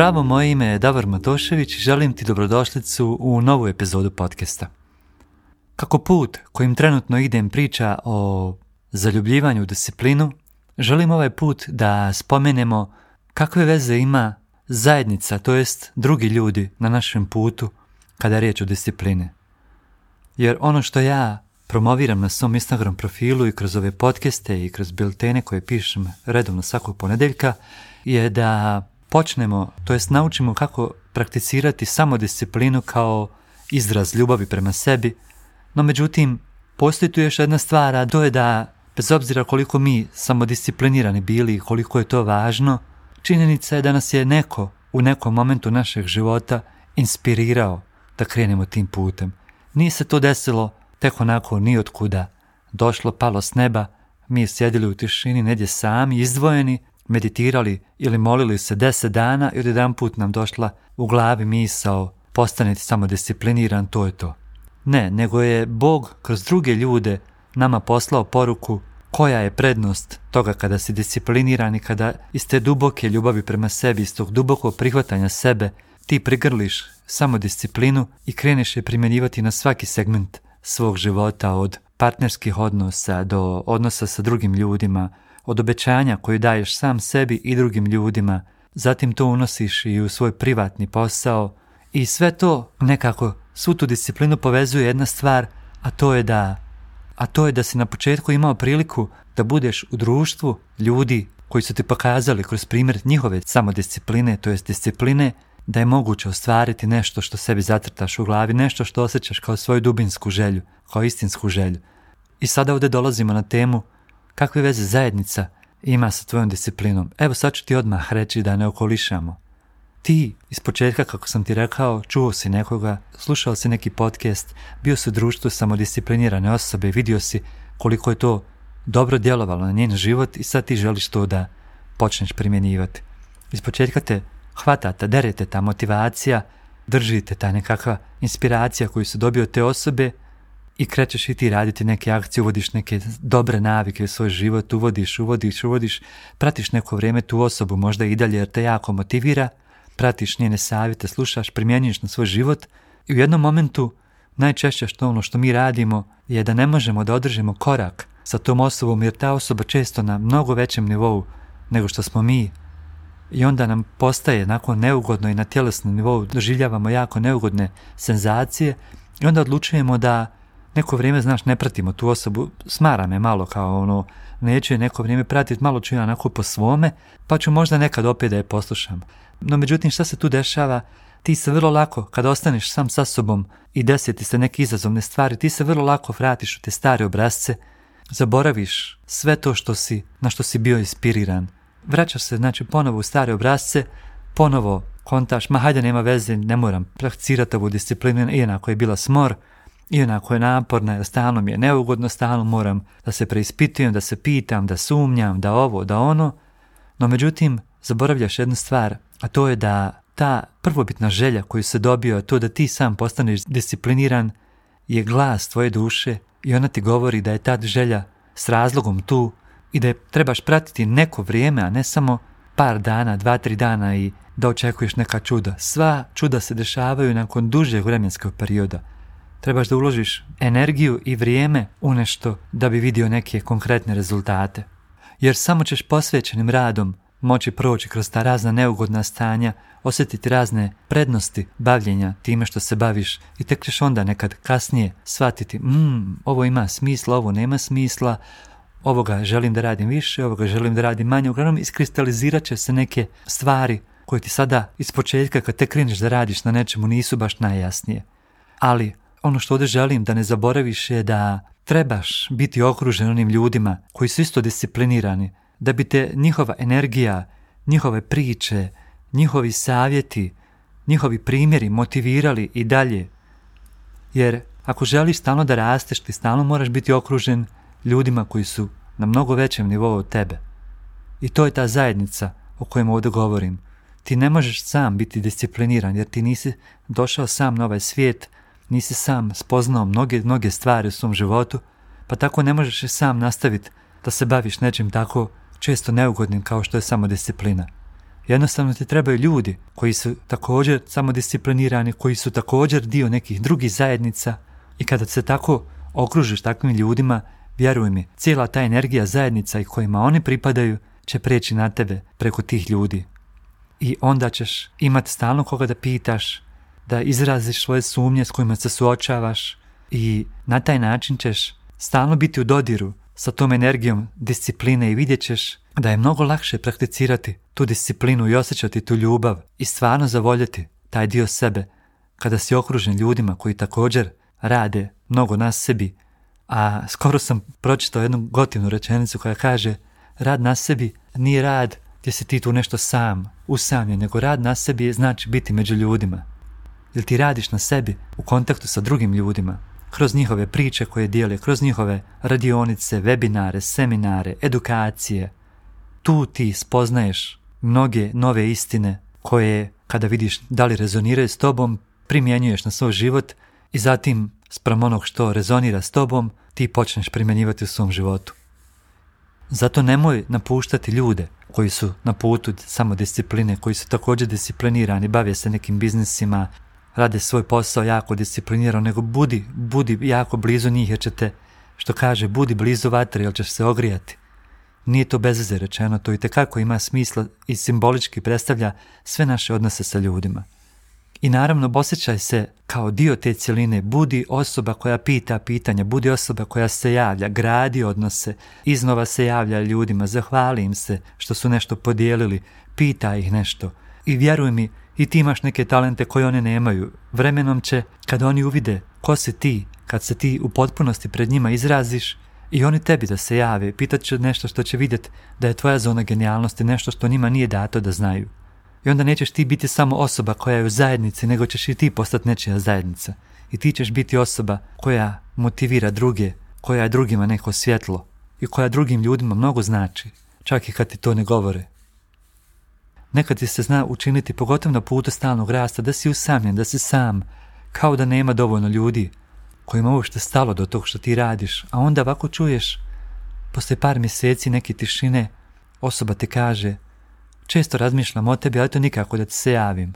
Zdravo, moje ime je Davor Matošević i želim ti dobrodošlicu u novu epizodu podcasta. Kako put kojim trenutno idem priča o zaljubljivanju u disciplinu, želim ovaj put da spomenemo kakve veze ima zajednica, to jest drugi ljudi na našem putu kada je riječ o disciplini. Jer ono što ja promoviram na svom Instagram profilu i kroz ove podcaste i kroz biltene koje pišem redovno svakog ponedeljka je da počnemo, to jest naučimo kako prakticirati samodisciplinu kao izraz ljubavi prema sebi, no međutim, postoji tu još jedna stvar, a to je da, bez obzira koliko mi samodisciplinirani bili i koliko je to važno, činjenica je da nas je neko u nekom momentu našeg života inspirirao da krenemo tim putem. Nije se to desilo tek onako ni od Došlo, palo s neba, mi sjedili u tišini, negdje sami, izdvojeni, meditirali ili molili se deset dana i jedan put nam došla u glavi misao postaniti samo discipliniran, to je to. Ne, nego je Bog kroz druge ljude nama poslao poruku koja je prednost toga kada si discipliniran i kada iz te duboke ljubavi prema sebi, iz tog dubokog prihvatanja sebe, ti prigrliš samo disciplinu i kreneš je primjenjivati na svaki segment svog života od partnerskih odnosa do odnosa sa drugim ljudima, od obećanja koju daješ sam sebi i drugim ljudima, zatim to unosiš i u svoj privatni posao i sve to nekako svu tu disciplinu povezuje jedna stvar, a to je da a to je da si na početku imao priliku da budeš u društvu ljudi koji su ti pokazali kroz primjer njihove samodiscipline, to jest discipline da je moguće ostvariti nešto što sebi zatrtaš u glavi, nešto što osjećaš kao svoju dubinsku želju, kao istinsku želju. I sada ovdje dolazimo na temu Kakve veze zajednica ima sa tvojom disciplinom? Evo sad ću ti odmah reći da ne okolišamo. Ti, iz početka, kako sam ti rekao, čuo si nekoga, slušao si neki podcast, bio si u društvu samodisciplinirane osobe, vidio si koliko je to dobro djelovalo na njen život i sad ti želiš to da počneš primjenjivati. Iz početka te hvatate, derete ta motivacija, držite ta nekakva inspiracija koju su dobio te osobe i krećeš i ti raditi neke akcije, uvodiš neke dobre navike u svoj život, uvodiš, uvodiš, uvodiš, pratiš neko vrijeme tu osobu, možda i dalje jer te jako motivira, pratiš njene savjete, slušaš, primjenjuješ na svoj život i u jednom momentu najčešće što ono što mi radimo je da ne možemo da održimo korak sa tom osobom jer ta osoba često na mnogo većem nivou nego što smo mi i onda nam postaje nakon neugodno i na tjelesnom nivou doživljavamo jako neugodne senzacije i onda odlučujemo da neko vrijeme, znaš, ne pratimo tu osobu, smara me malo kao ono, neću je neko vrijeme pratiti, malo ću ja onako po svome, pa ću možda nekad opet da je poslušam. No međutim, šta se tu dešava? Ti se vrlo lako, kada ostaneš sam sa sobom i deseti se neke izazovne stvari, ti se vrlo lako vratiš u te stare obrazce, zaboraviš sve to što si, na što si bio inspiriran. Vraćaš se, znači, ponovo u stare obrazce, ponovo kontaš, ma hajde nema veze, ne moram prakcirati ovu disciplinu, inako je bila smor, i onako je naporna, stalno mi je neugodno, stalno moram da se preispitujem, da se pitam, da sumnjam, da ovo, da ono. No međutim, zaboravljaš jednu stvar, a to je da ta prvobitna želja koju se dobio, to da ti sam postaneš discipliniran, je glas tvoje duše i ona ti govori da je ta želja s razlogom tu i da je trebaš pratiti neko vrijeme, a ne samo par dana, dva, tri dana i da očekuješ neka čuda. Sva čuda se dešavaju nakon dužeg vremenskog perioda trebaš da uložiš energiju i vrijeme u nešto da bi vidio neke konkretne rezultate. Jer samo ćeš posvećenim radom moći proći kroz ta razna neugodna stanja, osjetiti razne prednosti bavljenja time što se baviš i tek ćeš onda nekad kasnije shvatiti mm, ovo ima smisla, ovo nema smisla, ovoga želim da radim više, ovoga želim da radim manje, uglavnom iskristalizirat će se neke stvari koje ti sada iz početka kad te kreneš da radiš na nečemu nisu baš najjasnije. Ali ono što ovdje želim da ne zaboraviš je da trebaš biti okružen onim ljudima koji su isto disciplinirani, da bi te njihova energija, njihove priče, njihovi savjeti, njihovi primjeri motivirali i dalje. Jer ako želiš stalno da rasteš, ti stalno moraš biti okružen ljudima koji su na mnogo većem nivou od tebe. I to je ta zajednica o kojem ovdje govorim. Ti ne možeš sam biti discipliniran jer ti nisi došao sam na ovaj svijet nisi sam spoznao mnoge, mnoge stvari u svom životu, pa tako ne možeš i sam nastaviti da se baviš nečim tako često neugodnim kao što je samodisciplina. Jednostavno ti trebaju ljudi koji su također samodisciplinirani, koji su također dio nekih drugih zajednica i kada se tako okružiš takvim ljudima, vjeruj mi, cijela ta energija zajednica i kojima oni pripadaju će preći na tebe preko tih ljudi. I onda ćeš imati stalno koga da pitaš, da izraziš svoje sumnje s kojima se suočavaš i na taj način ćeš stalno biti u dodiru sa tom energijom discipline i vidjet ćeš da je mnogo lakše prakticirati tu disciplinu i osjećati tu ljubav i stvarno zavoljeti taj dio sebe kada si okružen ljudima koji također rade mnogo na sebi. A skoro sam pročitao jednu gotivnu rečenicu koja kaže rad na sebi nije rad gdje si ti tu nešto sam, usamljen, nego rad na sebi znači biti među ljudima jer ti radiš na sebi u kontaktu sa drugim ljudima, kroz njihove priče koje dijele, kroz njihove radionice, webinare, seminare, edukacije. Tu ti spoznaješ mnoge nove istine koje, kada vidiš da li rezoniraju s tobom, primjenjuješ na svoj život i zatim, spram onog što rezonira s tobom, ti počneš primjenjivati u svom životu. Zato nemoj napuštati ljude koji su na putu samodiscipline, koji su također disciplinirani, bave se nekim biznisima, rade svoj posao jako disciplinirano, nego budi, budi jako blizu njih jer će što kaže, budi blizu vatre jer ćeš se ogrijati. Nije to bezveze rečeno, to i tekako ima smisla i simbolički predstavlja sve naše odnose sa ljudima. I naravno, osjećaj se kao dio te cjeline, budi osoba koja pita pitanja, budi osoba koja se javlja, gradi odnose, iznova se javlja ljudima, zahvali im se što su nešto podijelili, pita ih nešto. I vjeruj mi, i ti imaš neke talente koje one nemaju. Vremenom će, kad oni uvide ko si ti, kad se ti u potpunosti pred njima izraziš, i oni tebi da se jave, pitat će nešto što će vidjeti da je tvoja zona genijalnosti, nešto što njima nije dato da znaju. I onda nećeš ti biti samo osoba koja je u zajednici, nego ćeš i ti postati nečija zajednica. I ti ćeš biti osoba koja motivira druge, koja je drugima neko svjetlo i koja drugim ljudima mnogo znači, čak i kad ti to ne govore. Nekad ti se zna učiniti, pogotovo na putu stalnog rasta, da si usamljen, da si sam, kao da nema dovoljno ljudi kojima uopšte stalo do tog što ti radiš, a onda ovako čuješ, posle par mjeseci neke tišine, osoba te kaže, često razmišljam o tebi, ali to nikako da ti se javim.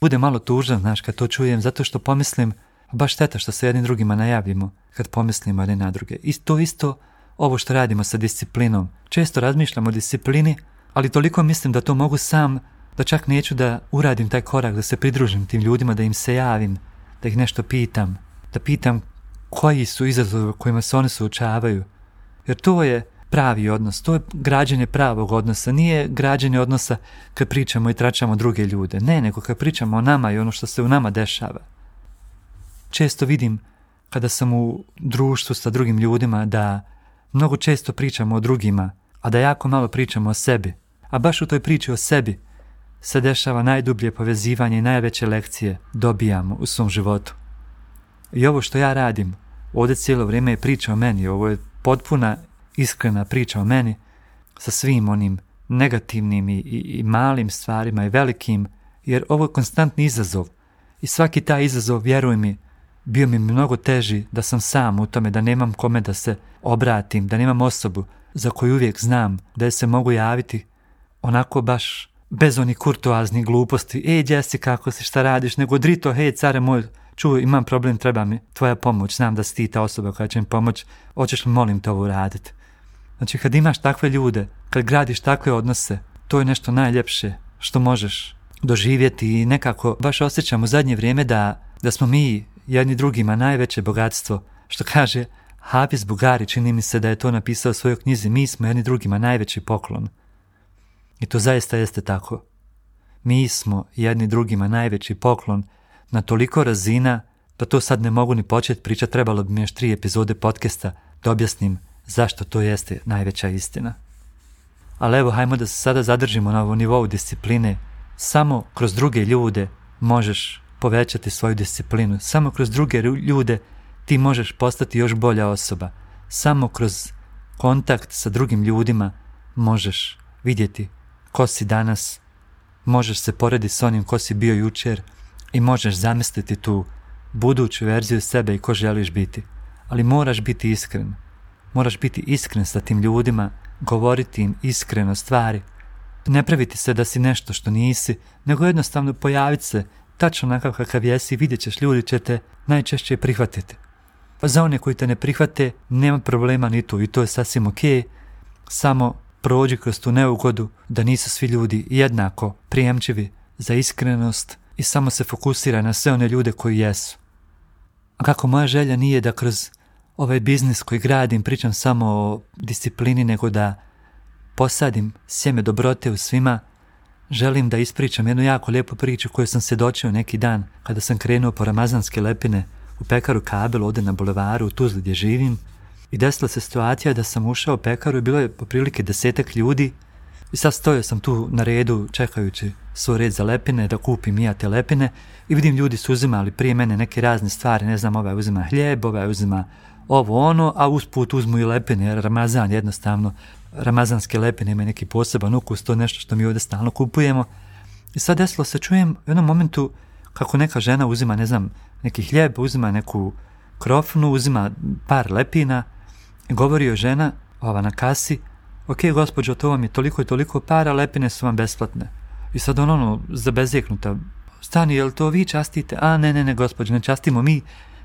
Bude malo tužan, znaš, kad to čujem, zato što pomislim, baš šteta što se jednim drugima najavimo, kad pomislimo ali na druge. I to isto ovo što radimo sa disciplinom. Često razmišljamo o disciplini, ali toliko mislim da to mogu sam da čak neću da uradim taj korak, da se pridružim tim ljudima, da im se javim, da ih nešto pitam, da pitam koji su izazovi kojima se oni suočavaju. Jer to je pravi odnos, to je građenje pravog odnosa, nije građenje odnosa kad pričamo i tračamo druge ljude, ne, nego kad pričamo o nama i ono što se u nama dešava. Često vidim kada sam u društvu sa drugim ljudima da mnogo često pričamo o drugima, a da jako malo pričamo o sebi a baš u toj priči o sebi se dešava najdublje povezivanje i najveće lekcije dobijamo u svom životu. I ovo što ja radim, ovdje cijelo vrijeme je priča o meni, ovo je potpuna iskrena priča o meni sa svim onim negativnim i, i, i malim stvarima i velikim, jer ovo je konstantni izazov i svaki taj izazov, vjeruj mi, bio mi mnogo teži da sam sam u tome, da nemam kome da se obratim, da nemam osobu za koju uvijek znam da je se mogu javiti onako baš bez onih kurtoaznih gluposti, e, Jesse, kako si, šta radiš, nego drito, hej, care moj, čuj, imam problem, treba mi tvoja pomoć, znam da si ti ta osoba koja će mi pomoć, hoćeš li, molim te, uraditi. Znači, kad imaš takve ljude, kad gradiš takve odnose, to je nešto najljepše što možeš doživjeti i nekako baš osjećam u zadnje vrijeme da, da smo mi jedni drugima najveće bogatstvo, što kaže Hafiz Bugari, čini mi se da je to napisao u svojoj knjizi, mi smo jedni drugima najveći poklon. I to zaista jeste tako. Mi smo jedni drugima najveći poklon na toliko razina da to sad ne mogu ni početi pričati, trebalo bi mi još tri epizode podcasta da objasnim zašto to jeste najveća istina. Ali evo, hajmo da se sada zadržimo na ovom nivou discipline. Samo kroz druge ljude možeš povećati svoju disciplinu. Samo kroz druge ljude ti možeš postati još bolja osoba. Samo kroz kontakt sa drugim ljudima možeš vidjeti ko si danas, možeš se porediti s onim ko si bio jučer i možeš zamisliti tu buduću verziju sebe i ko želiš biti. Ali moraš biti iskren. Moraš biti iskren sa tim ljudima, govoriti im iskreno stvari. Ne praviti se da si nešto što nisi, nego jednostavno pojaviti se tačno onakav kakav jesi, vidjet ćeš, ljudi će te najčešće prihvatiti. Pa za one koji te ne prihvate, nema problema ni tu i to je sasvim ok, samo prođi kroz tu neugodu da nisu svi ljudi jednako prijemčivi za iskrenost i samo se fokusira na sve one ljude koji jesu. A kako moja želja nije da kroz ovaj biznis koji gradim pričam samo o disciplini, nego da posadim sjeme dobrote u svima, želim da ispričam jednu jako lijepu priču koju sam svjedočio neki dan kada sam krenuo po ramazanske lepine u pekaru Kabel ovdje na bulevaru u Tuzli gdje živim i desila se situacija da sam ušao u pekaru i bilo je poprilike desetak ljudi i sad stojao sam tu na redu čekajući svoj red za lepine, da kupim i ja te lepine i vidim ljudi su uzimali prije mene neke razne stvari, ne znam, ovaj uzima hljeb, ovaj uzima ovo ono, a usput uzmu i lepine, jer Ramazan jednostavno, ramazanske lepine imaju neki poseban ukus, to je nešto što mi ovdje stalno kupujemo. I sad desilo se čujem u jednom momentu kako neka žena uzima, ne znam, neki hljeb, uzima neku krofnu, uzima par lepina Govorio žena, ova na kasi, ok gospođo, to vam je toliko i toliko para, lepine su vam besplatne. I sad ono, ono stani, jel to vi častite? A ne, ne, ne, gospođo, ne častimo mi,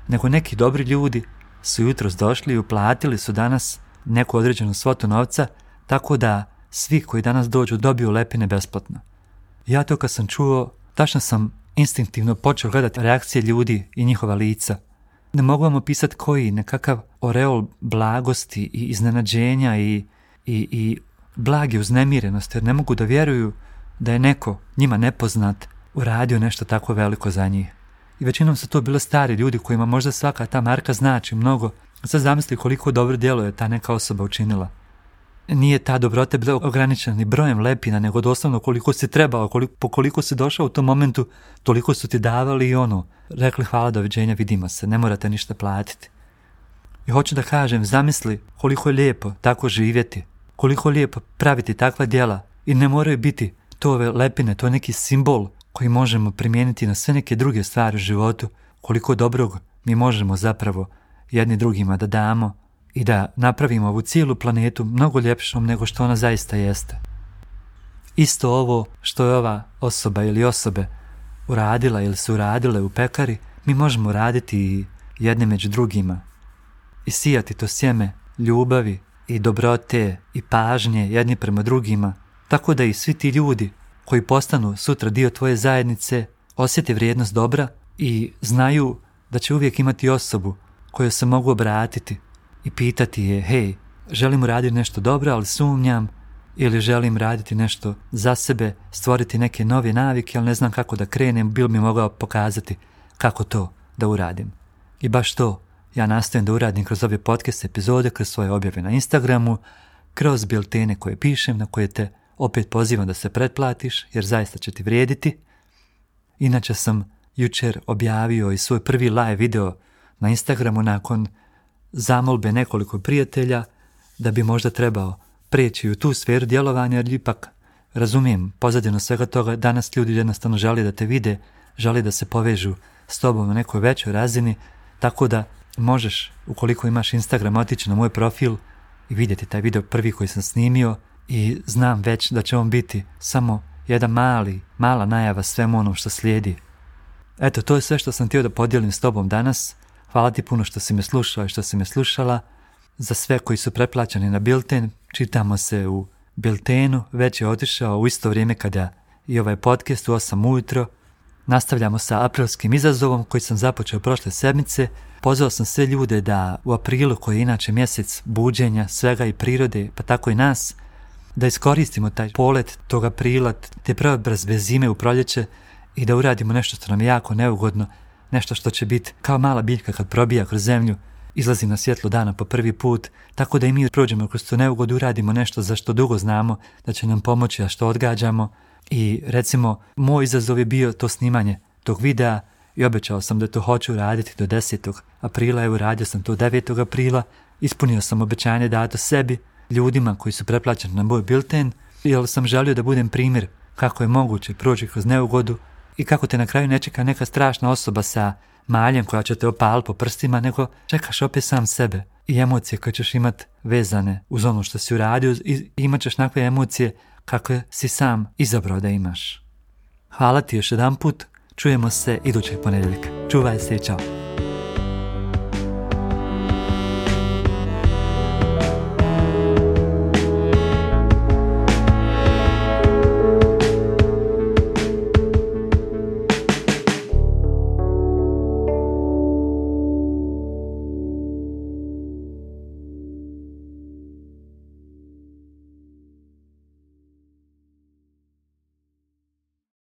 nego neki dobri ljudi su jutros došli i uplatili su danas neku određenu svotu novca, tako da svi koji danas dođu dobiju lepine besplatno. Ja to kad sam čuo, tačno sam instinktivno počeo gledati reakcije ljudi i njihova lica – ne mogu vam opisati koji, nekakav oreol blagosti i iznenađenja i, i, i blage uznemirenosti, jer ne mogu da vjeruju da je neko njima nepoznat uradio nešto tako veliko za njih. I većinom su to bili stari ljudi kojima možda svaka ta marka znači mnogo. Sad zamisli koliko dobro djelo je ta neka osoba učinila nije ta dobrota bila ograničena ni brojem lepina, nego doslovno koliko si trebao, koliko, po koliko si došao u tom momentu, toliko su ti davali i ono, rekli hvala, doviđenja, vidimo se, ne morate ništa platiti. I hoću da kažem, zamisli koliko je lijepo tako živjeti, koliko je lijepo praviti takva djela i ne moraju biti to ove lepine, to je neki simbol koji možemo primijeniti na sve neke druge stvari u životu, koliko dobrog mi možemo zapravo jedni drugima da damo, i da napravimo ovu cijelu planetu mnogo ljepšom nego što ona zaista jeste. Isto ovo što je ova osoba ili osobe uradila ili su uradile u pekari, mi možemo raditi i jedni među drugima i sijati to sjeme ljubavi i dobrote i pažnje jedni prema drugima, tako da i svi ti ljudi koji postanu sutra dio tvoje zajednice osjete vrijednost dobra i znaju da će uvijek imati osobu koju se mogu obratiti i pitati je, hej, želim raditi nešto dobro, ali sumnjam, ili želim raditi nešto za sebe, stvoriti neke nove navike, ali ne znam kako da krenem, bil mi mogao pokazati kako to da uradim. I baš to ja nastavim da uradim kroz ove podcast epizode, kroz svoje objave na Instagramu, kroz biltene koje pišem, na koje te opet pozivam da se pretplatiš, jer zaista će ti vrijediti. Inače sam jučer objavio i svoj prvi live video na Instagramu nakon zamolbe nekoliko prijatelja da bi možda trebao preći u tu sferu djelovanja, jer ipak razumijem pozadinu svega toga, danas ljudi jednostavno žele da te vide, žele da se povežu s tobom na nekoj većoj razini, tako da možeš, ukoliko imaš Instagram, otići na moj profil i vidjeti taj video prvi koji sam snimio i znam već da će on biti samo jedan mali, mala najava svemu onom što slijedi. Eto, to je sve što sam htio da podijelim s tobom danas. Hvala ti puno što si me slušao i što si me slušala. Za sve koji su preplaćani na Bilten, čitamo se u Biltenu. Već je otišao u isto vrijeme kada i ovaj podcast u 8 ujutro. Nastavljamo sa aprilskim izazovom koji sam započeo prošle sedmice. Pozvao sam sve ljude da u aprilu, koji je inače mjesec buđenja, svega i prirode, pa tako i nas, da iskoristimo taj polet tog aprila, te preobraz bez zime u proljeće i da uradimo nešto što nam je jako neugodno, nešto što će biti kao mala biljka kad probija kroz zemlju, izlazi na svjetlo dana po prvi put, tako da i mi prođemo kroz tu neugodu, uradimo nešto za što dugo znamo da će nam pomoći, a što odgađamo. I recimo, moj izazov je bio to snimanje tog videa i obećao sam da to hoću raditi do 10. aprila, evo radio sam to 9. aprila, ispunio sam obećanje dato sebi, ljudima koji su preplaćeni na moj bilten, jer sam želio da budem primjer kako je moguće proći kroz neugodu, i kako te na kraju ne čeka neka strašna osoba sa maljem koja će te opali po prstima, nego čekaš opet sam sebe i emocije koje ćeš imat vezane uz ono što si uradio i imat ćeš nakve emocije kakve si sam izabrao da imaš. Hvala ti još jedan put, čujemo se idućeg ponedjeljka. Čuvaj se i čao!